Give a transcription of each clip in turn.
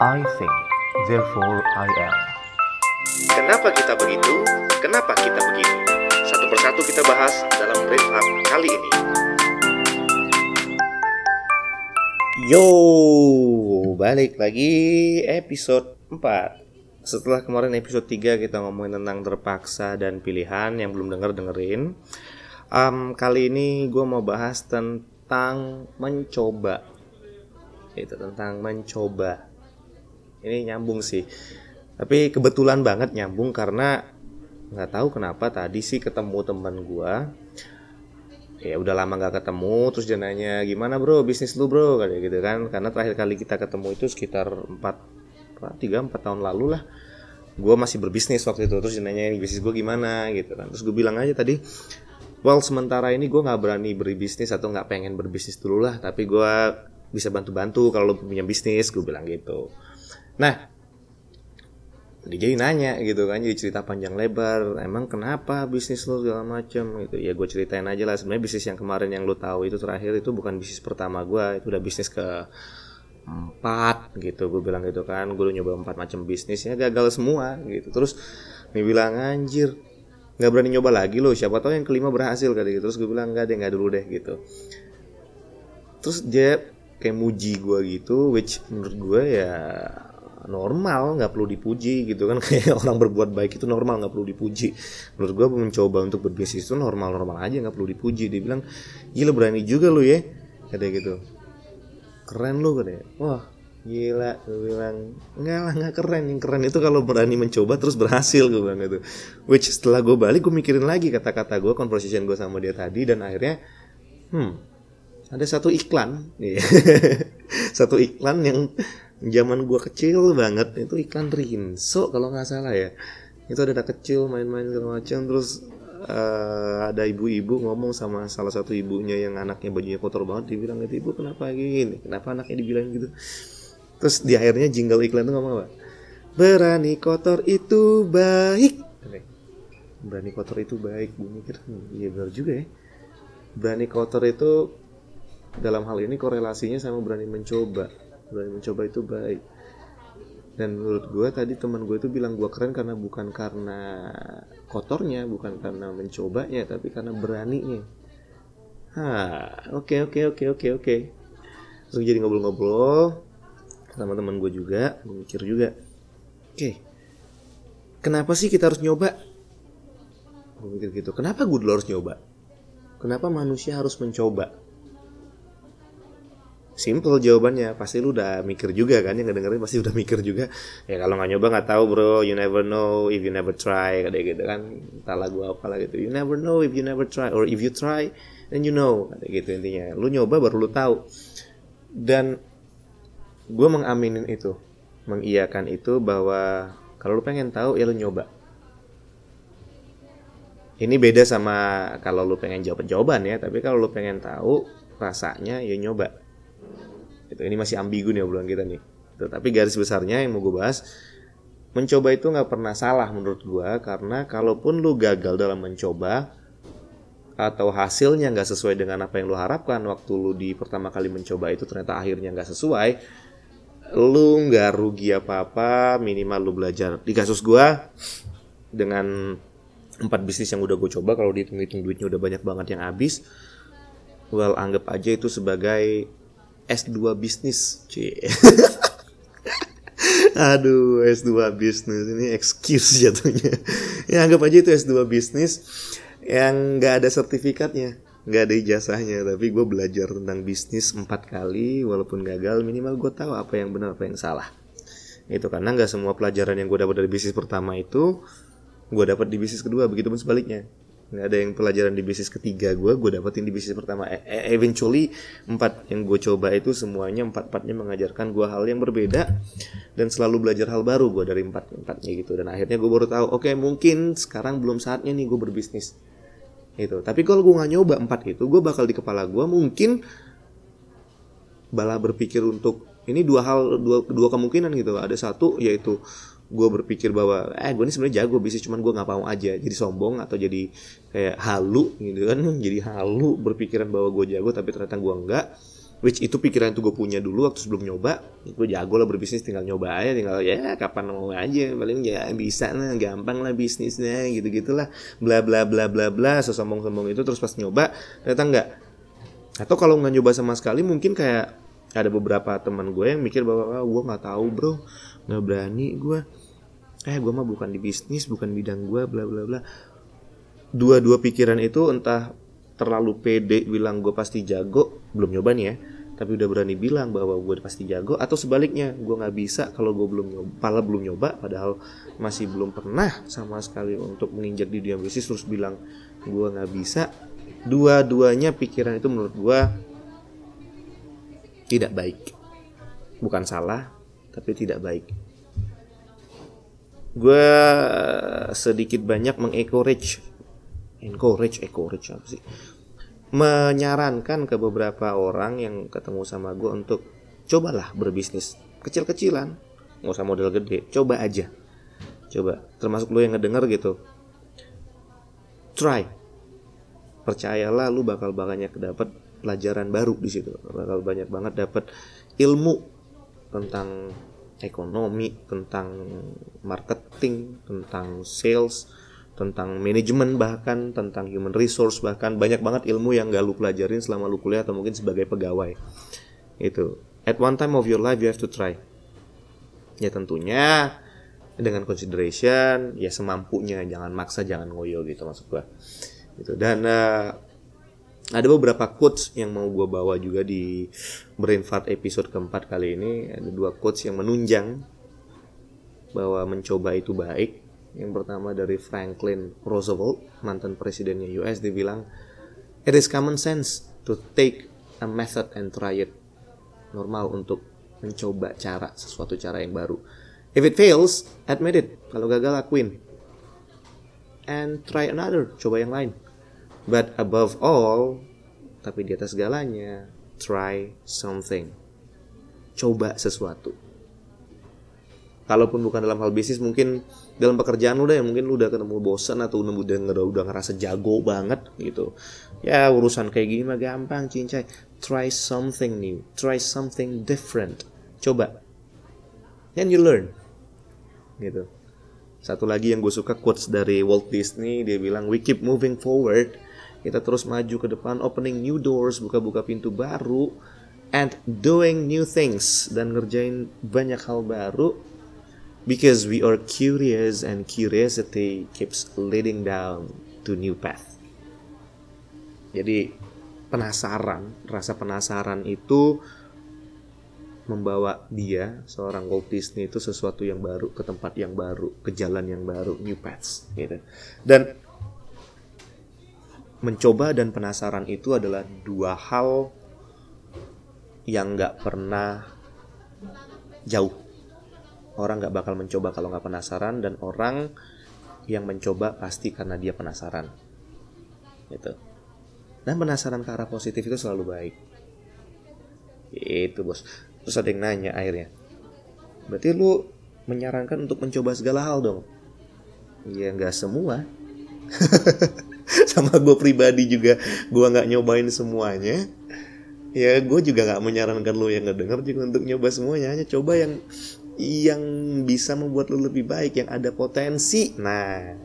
I think, therefore I am. Kenapa kita begitu? Kenapa kita begini? Satu persatu kita bahas dalam Brief Up kali ini. Yo, balik lagi episode 4 Setelah kemarin episode 3 kita ngomongin tentang terpaksa dan pilihan Yang belum denger dengerin um, Kali ini gue mau bahas tentang mencoba Itu tentang mencoba Ini nyambung sih. Tapi kebetulan banget nyambung karena nggak tahu kenapa tadi sih ketemu teman gue ya udah lama nggak ketemu terus dia nanya gimana bro? Bisnis lu bro? Kayak gitu kan. Karena terakhir kali kita ketemu itu sekitar 4 tiga empat tahun lalu lah. Gue masih berbisnis waktu itu. Terus dia nanya bisnis gue gimana? Gitu kan. Terus gue bilang aja tadi well sementara ini gue nggak berani berbisnis atau nggak pengen berbisnis dulu lah. Tapi gue bisa bantu-bantu kalau lu punya bisnis gue bilang gitu nah jadi nanya gitu kan jadi cerita panjang lebar emang kenapa bisnis lo segala macam gitu. Ya gue ceritain aja lah. Sebenarnya bisnis yang kemarin yang lo tahu itu terakhir itu bukan bisnis pertama gue itu udah bisnis ke empat gitu. Gue bilang gitu kan gue udah nyoba empat macam bisnisnya gagal semua. Gitu. Terus dia bilang anjir nggak berani nyoba lagi lo siapa tahu yang kelima berhasil kali gitu terus gue bilang enggak deh nggak dulu deh gitu. Terus dia kayak muji gue gitu which menurut gue ya normal nggak perlu dipuji gitu kan. Kayak orang berbuat baik itu normal nggak perlu dipuji. Menurut gue mencoba untuk berbisnis itu normal normal aja nggak perlu dipuji. Dia bilang gila berani juga lu ya katanya gitu. Keren lu katanya wah gila gue bilang. Nggak lah nggak keren. Yang keren itu kalau berani mencoba terus berhasil gue bilang gitu. Which setelah gue balik gue mikirin lagi kata-kata gue conversation gue sama dia tadi dan akhirnya hmm ada satu iklan. Satu iklan yang zaman gua kecil banget itu iklan Rinso kalau nggak salah ya. Itu ada anak kecil main-main segala macam terus uh, ada ibu-ibu ngomong sama salah satu ibunya yang anaknya bajunya kotor banget dibilang itu ibu kenapa gini? Kenapa anaknya dibilang gitu? Terus di akhirnya jingle iklan itu ngomong apa? Berani kotor itu baik. Berani kotor itu baik. Gue mikir hmm, iya benar juga ya. Berani kotor itu dalam hal ini korelasinya sama berani mencoba berani mencoba itu baik. Dan menurut gue tadi teman gue itu bilang gue keren karena bukan karena kotornya bukan karena mencobanya tapi karena beraninya. Ah oke oke oke oke oke. Terus jadi ngobrol-ngobrol sama teman gue juga gue mikir juga. Oke. Kenapa sih kita harus nyoba? Gue mikir gitu. Kenapa gue dulu harus nyoba? Kenapa manusia harus mencoba simple jawabannya. Pasti lu udah mikir juga kan yang ngedengerin pasti udah mikir juga. Ya kalau nggak nyoba nggak tahu bro. You never know if you never try kayak gitu kan. Entah lagu apa lah gitu. You never know if you never try or if you try then you know kayak gitu intinya. Lu nyoba baru lu tahu. Dan gue mengaminin itu mengiyakan itu bahwa kalau lu pengen tahu ya lu nyoba. Ini beda sama kalau lu pengen jawab jawaban ya tapi kalau lu pengen tahu rasanya ya nyoba itu ini masih ambigu nih obrolan kita nih. Tuh, tapi garis besarnya yang mau gue bahas mencoba itu nggak pernah salah menurut gue karena kalaupun lu gagal dalam mencoba atau hasilnya nggak sesuai dengan apa yang lu harapkan waktu lu di pertama kali mencoba itu ternyata akhirnya nggak sesuai lu nggak rugi apa-apa minimal lu belajar. Di kasus gue dengan empat bisnis yang udah gue coba kalau dihitung-hitung duitnya udah banyak banget yang habis well anggap aja itu sebagai S2 bisnis, cuy. Aduh, S2 bisnis ini excuse jatuhnya. ya anggap aja itu S2 bisnis yang nggak ada sertifikatnya, nggak ada ijazahnya, tapi gue belajar tentang bisnis empat kali, walaupun gagal minimal gue tahu apa yang benar apa yang salah. Itu karena nggak semua pelajaran yang gue dapat dari bisnis pertama itu gue dapat di bisnis kedua, begitu pun sebaliknya nggak ada yang pelajaran di bisnis ketiga gue gue dapetin di bisnis pertama. E eventually empat yang gue coba itu semuanya empat empatnya mengajarkan gue hal yang berbeda dan selalu belajar hal baru gue dari empat empatnya gitu. Dan akhirnya gue baru tahu oke okay, mungkin sekarang belum saatnya nih gue berbisnis. Itu tapi kalau gue nggak nyoba empat itu gue bakal di kepala gue mungkin balah berpikir untuk ini dua hal dua dua kemungkinan gitu. Ada satu yaitu gue berpikir bahwa eh gue ini sebenarnya jago bisnis cuman gue nggak mau aja jadi sombong atau jadi kayak halu gitu kan. Jadi halu berpikiran bahwa gue jago tapi ternyata gue enggak which itu pikiran itu gue punya dulu waktu sebelum nyoba. Gue jago lah berbisnis tinggal nyoba aja tinggal ya kapan mau aja paling ya bisa lah gampang lah bisnisnya gitu gitulah bla bla bla bla bla sesombong sombong itu terus pas nyoba ternyata enggak atau kalau nggak nyoba sama sekali mungkin kayak ada beberapa teman gue yang mikir bahwa ah, gue nggak tahu bro. Nggak berani gue eh gue mah bukan di bisnis bukan bidang gue bla bla bla. Dua-dua pikiran itu entah terlalu pede bilang gue pasti jago belum nyoba nih ya. Tapi udah berani bilang bahwa gue pasti jago atau sebaliknya gue nggak bisa kalau gue belum nyoba pala belum nyoba padahal masih belum pernah sama sekali untuk menginjak di dunia bisnis terus bilang gue nggak bisa. Dua-duanya pikiran itu menurut gue tidak baik. Bukan salah tapi tidak baik gue sedikit banyak mengencourage encourage encourage apa sih? Menyarankan ke beberapa orang yang ketemu sama gue untuk cobalah berbisnis kecil-kecilan. Nggak usah model gede coba aja. Coba termasuk lo yang ngedenger gitu. Try. Percayalah lu bakal banyak dapat pelajaran baru di situ. Bakal banyak banget dapat ilmu tentang ekonomi tentang marketing tentang sales tentang manajemen bahkan tentang human resource bahkan. Banyak banget ilmu yang gak lu pelajarin selama lu kuliah atau mungkin sebagai pegawai. Itu. At one time of your life you have to try. Ya tentunya dengan consideration ya semampunya. Jangan maksa jangan ngoyo gitu maksud gua. Gitu dan uh, ada beberapa quotes yang mau gue bawa juga di Brainfart episode keempat kali ini ada dua quotes yang menunjang bahwa mencoba itu baik yang pertama dari Franklin Roosevelt, mantan presidennya US, dia bilang, It is common sense to take a method and try it. Normal untuk mencoba cara, sesuatu cara yang baru. If it fails, admit it. Kalau gagal, akuin. And try another, coba yang lain. But above all, tapi di atas segalanya, try something. Coba sesuatu. Kalaupun bukan dalam hal bisnis mungkin dalam pekerjaan lu deh mungkin lu udah ketemu bosan atau udah udah, udah ngerasa jago banget gitu. Ya urusan kayak gini mah gampang cincai try something new. Try something different. Coba. And you learn. Gitu. Satu lagi yang gue suka quotes dari Walt Disney dia bilang we keep moving forward kita terus maju ke depan opening new doors buka-buka pintu baru and doing new things dan ngerjain banyak hal baru because we are curious and curiosity keeps leading down to new path. Jadi penasaran, rasa penasaran itu membawa dia seorang Walt Disney itu sesuatu yang baru ke tempat yang baru, ke jalan yang baru, new paths gitu. Dan mencoba dan penasaran itu adalah dua hal yang nggak pernah jauh. Orang nggak bakal mencoba kalau nggak penasaran dan orang yang mencoba pasti karena dia penasaran gitu. Dan penasaran ke arah positif itu selalu baik. Itu bos. Terus ada yang nanya akhirnya berarti lu menyarankan untuk mencoba segala hal dong? Ya nggak semua sama gue pribadi juga. Gue nggak nyobain semuanya. Ya gue juga nggak menyarankan lo yang ngedenger juga untuk nyoba semuanya. Hanya coba yang yang bisa membuat lu lebih baik, yang ada potensi. Nah,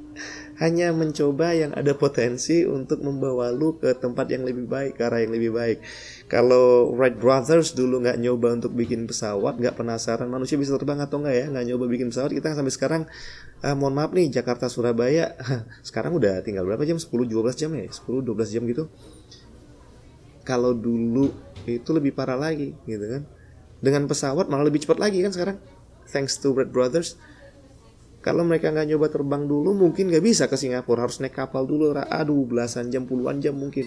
hanya mencoba yang ada potensi untuk membawa lu ke tempat yang lebih baik, ke arah yang lebih baik. Kalau Wright Brothers dulu nggak nyoba untuk bikin pesawat, nggak penasaran manusia bisa terbang atau nggak ya, nggak nyoba bikin pesawat, kita sampai sekarang, uh, mohon maaf nih, Jakarta Surabaya, sekarang udah tinggal berapa jam? 10-12 jam ya? 10-12 jam gitu. Kalau dulu itu lebih parah lagi, gitu kan? Dengan pesawat malah lebih cepat lagi kan sekarang thanks to Red Brothers kalau mereka nggak nyoba terbang dulu mungkin nggak bisa ke Singapura. Harus naik kapal dulu aduh belasan jam puluhan jam mungkin.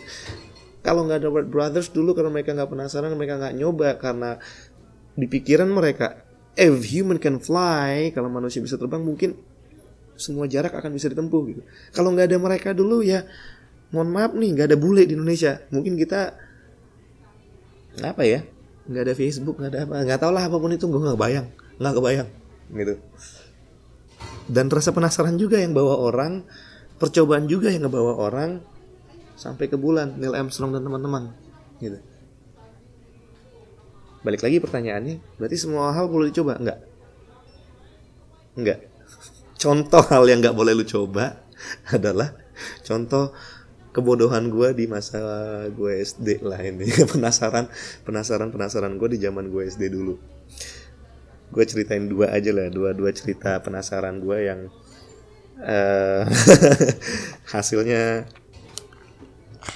Kalau nggak ada Red Brothers dulu karena mereka nggak penasaran mereka nggak nyoba karena di pikiran mereka if human can fly kalau manusia bisa terbang mungkin semua jarak akan bisa ditempuh gitu. Kalau nggak ada mereka dulu ya mohon maaf nih nggak ada bule di Indonesia. Mungkin kita apa ya nggak ada Facebook nggak ada apa nggak tau lah apa pun itu gue nggak bayang nggak kebayang gitu dan rasa penasaran juga yang bawa orang percobaan juga yang ngebawa orang sampai ke bulan Neil Armstrong dan teman-teman gitu. Balik lagi pertanyaannya berarti semua hal boleh dicoba? Enggak. Enggak. Contoh hal yang nggak boleh lu coba adalah contoh kebodohan gue di masa gue SD lah ini. Penasaran penasaran penasaran gue di zaman gue SD dulu gue ceritain dua aja lah dua dua cerita penasaran gue yang uh, hasilnya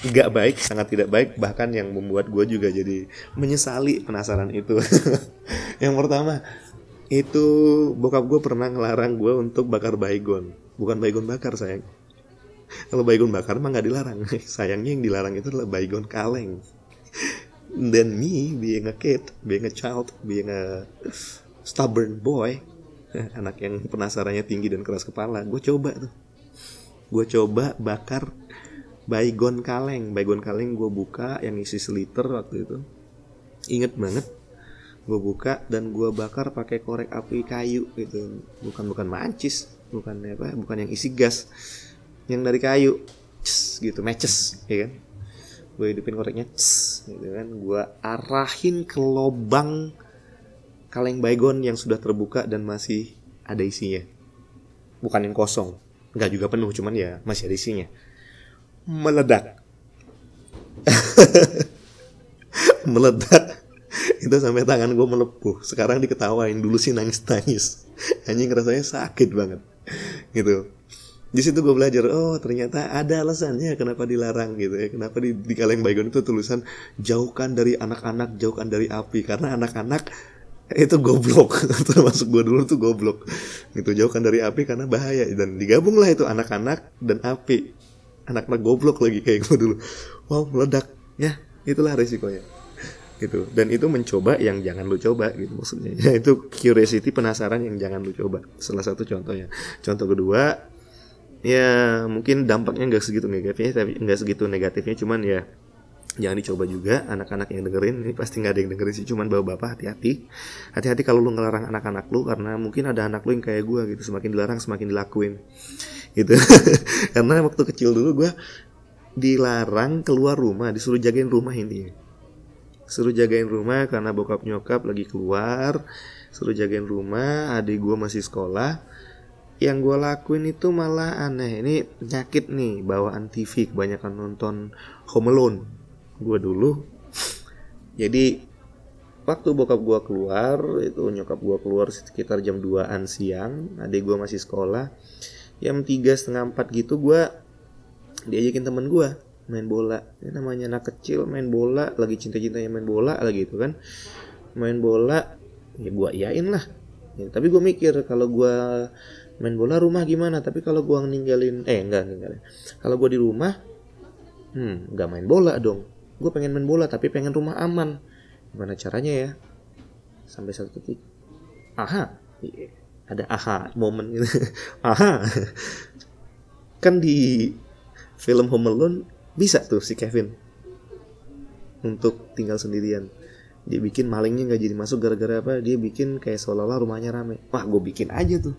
nggak baik sangat tidak baik bahkan yang membuat gue juga jadi menyesali penasaran itu. Yang pertama itu bokap gue pernah ngelarang gue untuk bakar baygon. Bukan baygon bakar sayang. Kalau baygon bakar mah nggak dilarang. Sayangnya yang dilarang itu adalah baygon kaleng. Dan me being a kid being a child being a stubborn boy. Anak yang penasarannya tinggi dan keras kepala. Gue coba tuh. Gue coba bakar baygon kaleng. Baygon kaleng gue buka yang isi seliter waktu itu. Inget banget. Gue buka dan gue bakar pakai korek api kayu gitu. Bukan bukan mancis. Bukan apa bukan yang isi gas. Yang dari kayu. Cs, gitu. Matches ya kan? Gue hidupin koreknya. Gitu kan. Gue arahin ke lobang kaleng baygon yang sudah terbuka dan masih ada isinya. Bukan yang kosong. Nggak juga penuh cuman ya masih ada isinya. Meledak. Meledak. Itu sampai tangan gue melepuh. Sekarang diketawain dulu sih nangis nangis anjing rasanya sakit banget. Gitu. Di situ gue belajar oh ternyata ada alasannya kenapa dilarang gitu ya. Kenapa di, di kaleng baygon itu tulisan jauhkan dari anak-anak jauhkan dari api. Karena anak-anak itu goblok. Termasuk gue dulu tuh goblok. Gitu jauhkan dari api karena bahaya. Dan digabung lah itu anak-anak dan api. Anak-anak goblok lagi kayak gue dulu. Wow meledak. Ya itulah resikonya. Gitu. Dan itu mencoba yang jangan lu coba gitu maksudnya. Ya, itu curiosity penasaran yang jangan lu coba. Salah satu contohnya. Contoh kedua ya mungkin dampaknya nggak segitu negatifnya tapi nggak segitu negatifnya. Cuman ya jangan dicoba juga anak-anak yang dengerin. Ini pasti nggak ada yang dengerin sih cuman bawa bapak hati-hati. Hati-hati kalau lu ngelarang anak-anak lu karena mungkin ada anak lu yang kayak gue gitu. Semakin dilarang semakin dilakuin. Gitu. Karena waktu kecil dulu gue dilarang keluar rumah disuruh jagain rumah ini suruh jagain rumah karena bokap nyokap lagi keluar. Suruh jagain rumah adik gue masih sekolah. Yang gue lakuin itu malah aneh. Ini penyakit nih bawaan TV kebanyakan nonton Home Alone gue dulu. Jadi waktu bokap gue keluar itu nyokap gue keluar sekitar jam 2an siang adik gue masih sekolah jam tiga setengah empat gitu gue diajakin temen gue main bola. Ini namanya anak kecil main bola lagi cinta-cintanya main bola lagi itu kan. Main bola ya gue iyain lah. Ya, tapi gue mikir kalau gue main bola rumah gimana? Tapi kalau gua ninggalin eh enggak ninggalin. Kalau gua di rumah hmm nggak main bola dong gue pengen main bola tapi pengen rumah aman. Gimana caranya ya? Sampai satu titik aha ada aha momen gitu. Aha. Kan di film Home Alone bisa tuh si Kevin untuk tinggal sendirian. Dia bikin malingnya nggak jadi masuk gara-gara apa? Dia bikin kayak seolah-olah rumahnya rame. Wah gue bikin aja tuh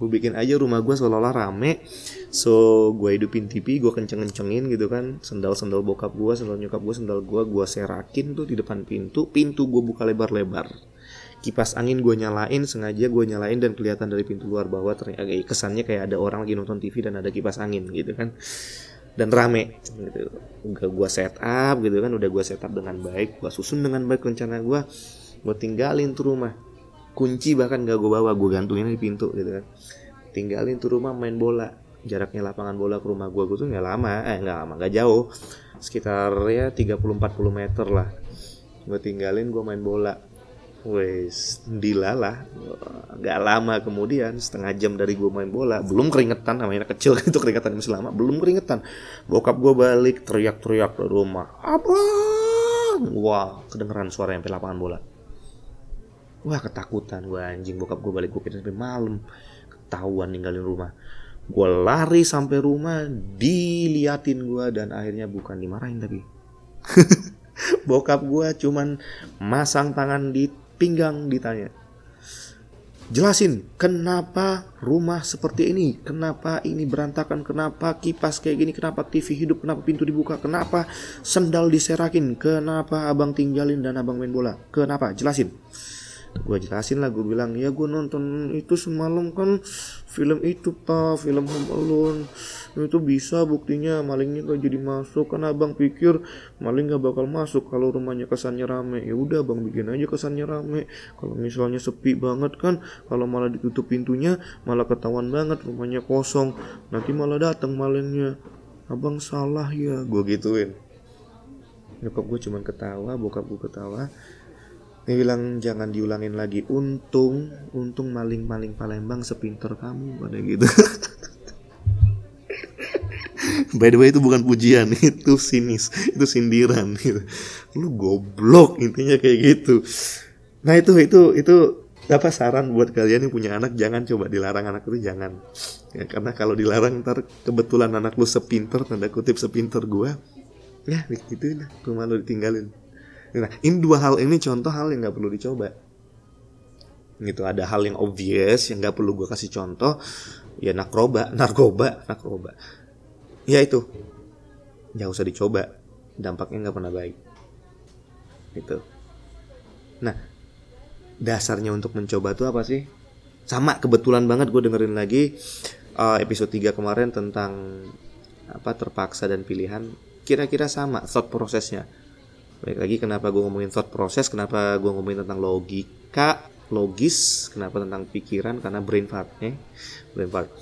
gue bikin aja rumah gue seolah-olah rame. So gue hidupin TV gue kenceng-kencengin gitu kan. Sendal-sendal bokap gue sendal nyokap gue sendal gue gue serakin tuh di depan pintu. Pintu gue buka lebar-lebar. Kipas angin gue nyalain sengaja gue nyalain dan kelihatan dari pintu luar bahwa ternyata kesannya kayak ada orang lagi nonton TV dan ada kipas angin gitu kan. Dan rame. Gitu. Udah gue set up gitu kan. Udah gue set up dengan baik gue susun dengan baik rencana gue gue tinggalin tuh rumah kunci bahkan gak gue bawa gue gantungin di pintu gitu kan. Tinggalin tuh rumah main bola. Jaraknya lapangan bola ke rumah gue gue tuh nggak lama eh nggak lama nggak jauh. Sekitar ya 30-40 meter lah. Gue tinggalin gue main bola. Wes dilalah nggak lama kemudian setengah jam dari gue main bola. Belum keringetan namanya kecil itu keringetan masih lama belum keringetan. Bokap gue balik teriak-teriak dari rumah. Apa wah kedengeran suara yang lapangan bola Wah ketakutan. Gue anjing bokap gue balik gue sampai malam. Ketahuan ninggalin rumah. Gue lari sampai rumah diliatin gue dan akhirnya bukan dimarahin tapi bokap gue cuman masang tangan di pinggang ditanya Jelasin kenapa rumah seperti ini, kenapa ini berantakan, kenapa kipas kayak gini, kenapa TV hidup, kenapa pintu dibuka, kenapa sendal diserakin, kenapa abang tinggalin dan abang main bola, kenapa? Jelasin gue jelasin lah gue bilang ya gue nonton itu semalam kan film itu pak film Home Alone itu bisa buktinya malingnya gak jadi masuk. Kan abang pikir maling gak bakal masuk kalau rumahnya kesannya rame. Ya udah abang bikin aja kesannya rame. Kalau misalnya sepi banget kan kalau malah ditutup pintunya malah ketahuan banget rumahnya kosong. Nanti malah datang malingnya. Abang salah ya. Gue gituin. Nyokap gue cuman ketawa bokap gue ketawa dia bilang jangan diulangin lagi. Untung, untung maling-maling Palembang sepinter kamu pada gitu. By the way itu bukan pujian, itu sinis, itu sindiran gitu. Lu goblok intinya kayak gitu. Nah itu itu itu apa saran buat kalian yang punya anak jangan coba dilarang anak itu jangan ya, karena kalau dilarang ntar kebetulan anak lu sepinter tanda kutip sepinter gua ya gitu lah rumah lu ditinggalin Nah, ini dua hal ini contoh hal yang nggak perlu dicoba. Gitu, ada hal yang obvious yang nggak perlu gue kasih contoh. Ya narkoba, narkoba, narkoba. Ya itu, nggak usah dicoba. Dampaknya nggak pernah baik. Gitu. Nah, dasarnya untuk mencoba tuh apa sih? Sama kebetulan banget gue dengerin lagi uh, episode 3 kemarin tentang apa terpaksa dan pilihan kira-kira sama thought prosesnya Baik lagi kenapa gue ngomongin thought process, kenapa gue ngomongin tentang logika, logis, kenapa tentang pikiran, karena brain fart, ya. Brain fart.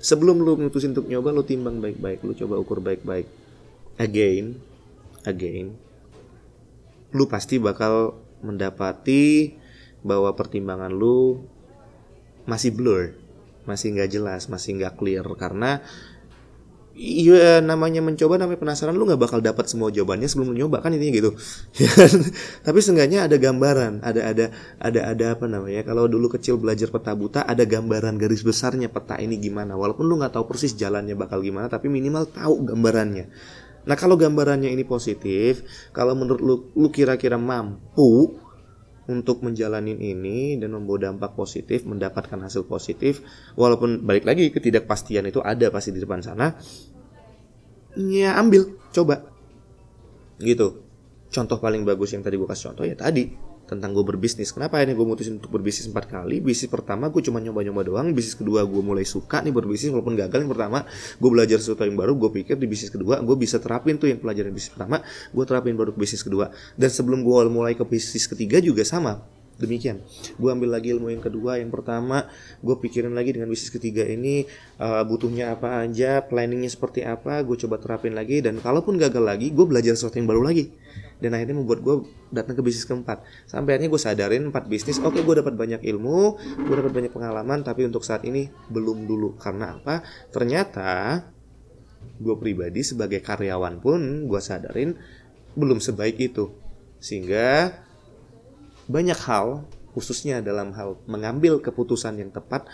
Sebelum lu mutusin untuk nyoba, lu timbang baik-baik, lu coba ukur baik-baik. Again, again, lu pasti bakal mendapati bahwa pertimbangan lu masih blur, masih nggak jelas, masih nggak clear karena Iya namanya mencoba namanya penasaran lu nggak bakal dapat semua jawabannya sebelum lu nyoba kan intinya gitu. Ya kan? Tapi seenggaknya ada gambaran, ada ada ada ada apa namanya? Kalau dulu kecil belajar peta buta ada gambaran garis besarnya peta ini gimana. Walaupun lu nggak tahu persis jalannya bakal gimana, tapi minimal tahu gambarannya. Nah kalau gambarannya ini positif, kalau menurut lu lu kira-kira mampu untuk menjalani ini dan membawa dampak positif, mendapatkan hasil positif, walaupun balik lagi ketidakpastian itu ada pasti di depan sana, ya ambil, coba, gitu. Contoh paling bagus yang tadi gue kasih contoh ya tadi tentang gue berbisnis. Kenapa ini gue mutusin untuk berbisnis empat kali? Bisnis pertama gue cuma nyoba-nyoba doang. Bisnis kedua gue mulai suka nih berbisnis walaupun gagal yang pertama. Gue belajar sesuatu yang baru. Gue pikir di bisnis kedua gue bisa terapin tuh yang pelajaran bisnis pertama. Gue terapin baru ke bisnis kedua. Dan sebelum gue mulai ke bisnis ketiga juga sama demikian gue ambil lagi ilmu yang kedua yang pertama gue pikirin lagi dengan bisnis ketiga ini uh, butuhnya apa aja planningnya seperti apa gue coba terapin lagi dan kalaupun gagal lagi gue belajar sesuatu yang baru lagi dan akhirnya membuat gue datang ke bisnis keempat. Sampai akhirnya gue sadarin empat bisnis. Oke okay, gue dapat banyak ilmu gue dapat banyak pengalaman tapi untuk saat ini belum dulu. Karena apa? Ternyata gue pribadi sebagai karyawan pun gue sadarin belum sebaik itu. Sehingga banyak hal khususnya dalam hal mengambil keputusan yang tepat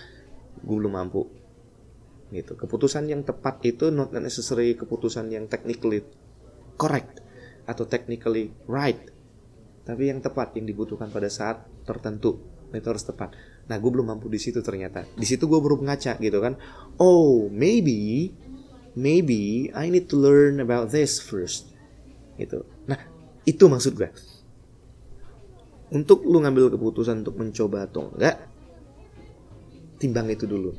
gue belum mampu. Gitu. Keputusan yang tepat itu not necessary keputusan yang technically correct atau technically right. Tapi yang tepat yang dibutuhkan pada saat tertentu. Itu harus tepat. Nah gue belum mampu di situ ternyata. Di situ gue baru ngaca gitu kan. Oh maybe maybe I need to learn about this first. Gitu. Nah itu maksud gue untuk lu ngambil keputusan untuk mencoba atau enggak timbang itu dulu.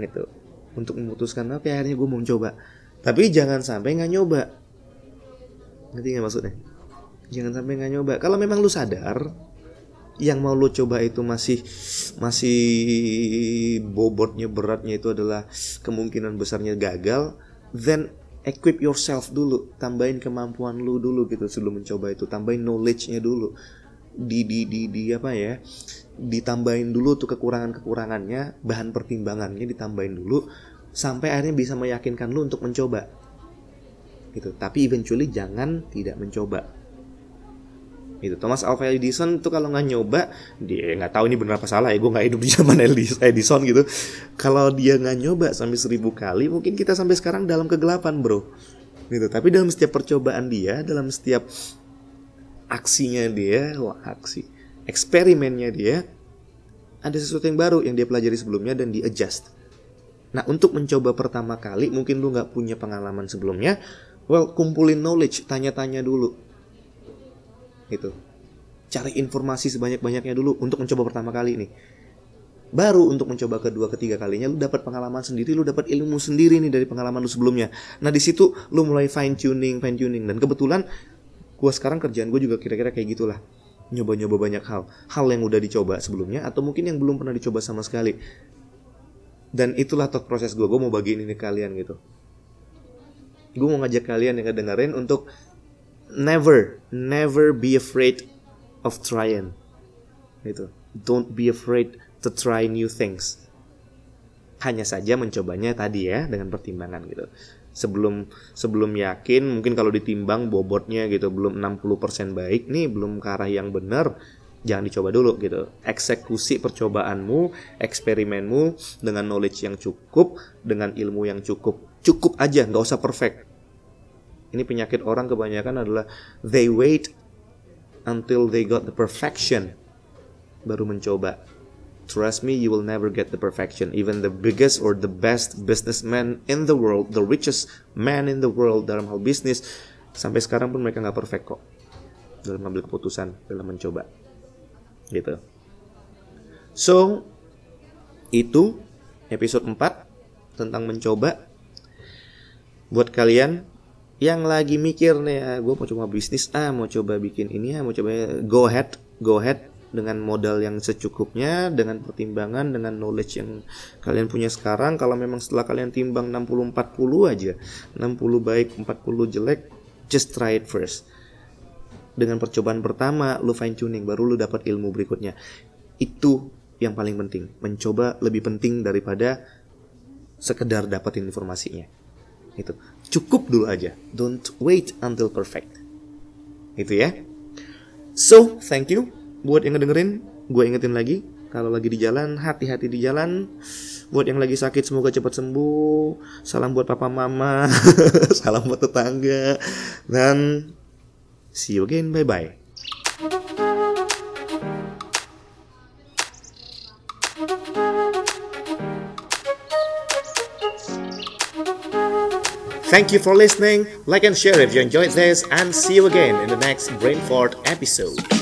Gitu. Untuk memutuskan oke akhirnya gue mau coba tapi jangan sampai nggak nyoba ngerti nggak maksudnya jangan sampai nggak nyoba kalau memang lu sadar yang mau lu coba itu masih masih bobotnya beratnya itu adalah kemungkinan besarnya gagal then equip yourself dulu, tambahin kemampuan lu dulu gitu sebelum mencoba itu, tambahin knowledge-nya dulu. Di di di di apa ya? Ditambahin dulu tuh kekurangan-kekurangannya, bahan pertimbangannya ditambahin dulu sampai akhirnya bisa meyakinkan lu untuk mencoba. Gitu. Tapi eventually jangan tidak mencoba. Itu Thomas Alva Edison tuh kalau nggak nyoba dia nggak tahu ini benar apa salah ya gue nggak hidup di zaman Edison gitu. Kalau dia nggak nyoba sampai seribu kali mungkin kita sampai sekarang dalam kegelapan bro. Gitu. Tapi dalam setiap percobaan dia dalam setiap aksinya dia wah aksi eksperimennya dia ada sesuatu yang baru yang dia pelajari sebelumnya dan di adjust. Nah untuk mencoba pertama kali mungkin lu nggak punya pengalaman sebelumnya, well kumpulin knowledge, tanya-tanya dulu, gitu. Cari informasi sebanyak-banyaknya dulu untuk mencoba pertama kali nih. Baru untuk mencoba kedua ketiga kalinya lu dapat pengalaman sendiri, lu dapat ilmu sendiri nih dari pengalaman lu sebelumnya. Nah di situ lu mulai fine tuning, fine tuning dan kebetulan gua sekarang kerjaan gue juga kira-kira kayak gitulah. Nyoba-nyoba banyak hal. Hal yang udah dicoba sebelumnya atau mungkin yang belum pernah dicoba sama sekali. Dan itulah thought proses gue gue mau bagiin ini ke kalian gitu gue mau ngajak kalian yang ngedengerin untuk never never be afraid of trying. Gitu. Don't be afraid to try new things. Hanya saja mencobanya tadi ya dengan pertimbangan gitu. Sebelum sebelum yakin mungkin kalau ditimbang bobotnya gitu belum 60% baik nih belum ke arah yang benar jangan dicoba dulu gitu. Eksekusi percobaanmu eksperimenmu dengan knowledge yang cukup dengan ilmu yang cukup. Cukup aja nggak usah perfect ini penyakit orang kebanyakan adalah they wait until they got the perfection baru mencoba Trust me, you will never get the perfection. Even the biggest or the best businessman in the world, the richest man in the world dalam hal bisnis, sampai sekarang pun mereka nggak perfect kok dalam mengambil keputusan, dalam mencoba. Gitu. So, itu episode 4 tentang mencoba. Buat kalian yang lagi mikir nih, ah, gue mau coba bisnis ah, mau coba bikin ini ah, mau coba go ahead, go ahead dengan modal yang secukupnya, dengan pertimbangan, dengan knowledge yang kalian punya sekarang. Kalau memang setelah kalian timbang 60-40 aja, 60 baik, 40 jelek, just try it first. Dengan percobaan pertama, lu fine tuning, baru lu dapat ilmu berikutnya. Itu yang paling penting. Mencoba lebih penting daripada sekedar dapetin informasinya. Itu cukup dulu aja. Don't wait until perfect. Itu ya. So, thank you buat yang ngedengerin. Gue ingetin lagi kalau lagi di jalan hati-hati di jalan. Buat yang lagi sakit semoga cepat sembuh. Salam buat papa mama. Salam buat tetangga. Dan see you again. Bye bye Thank you for listening. Like and share if you enjoyed this, and see you again in the next Brainfort episode.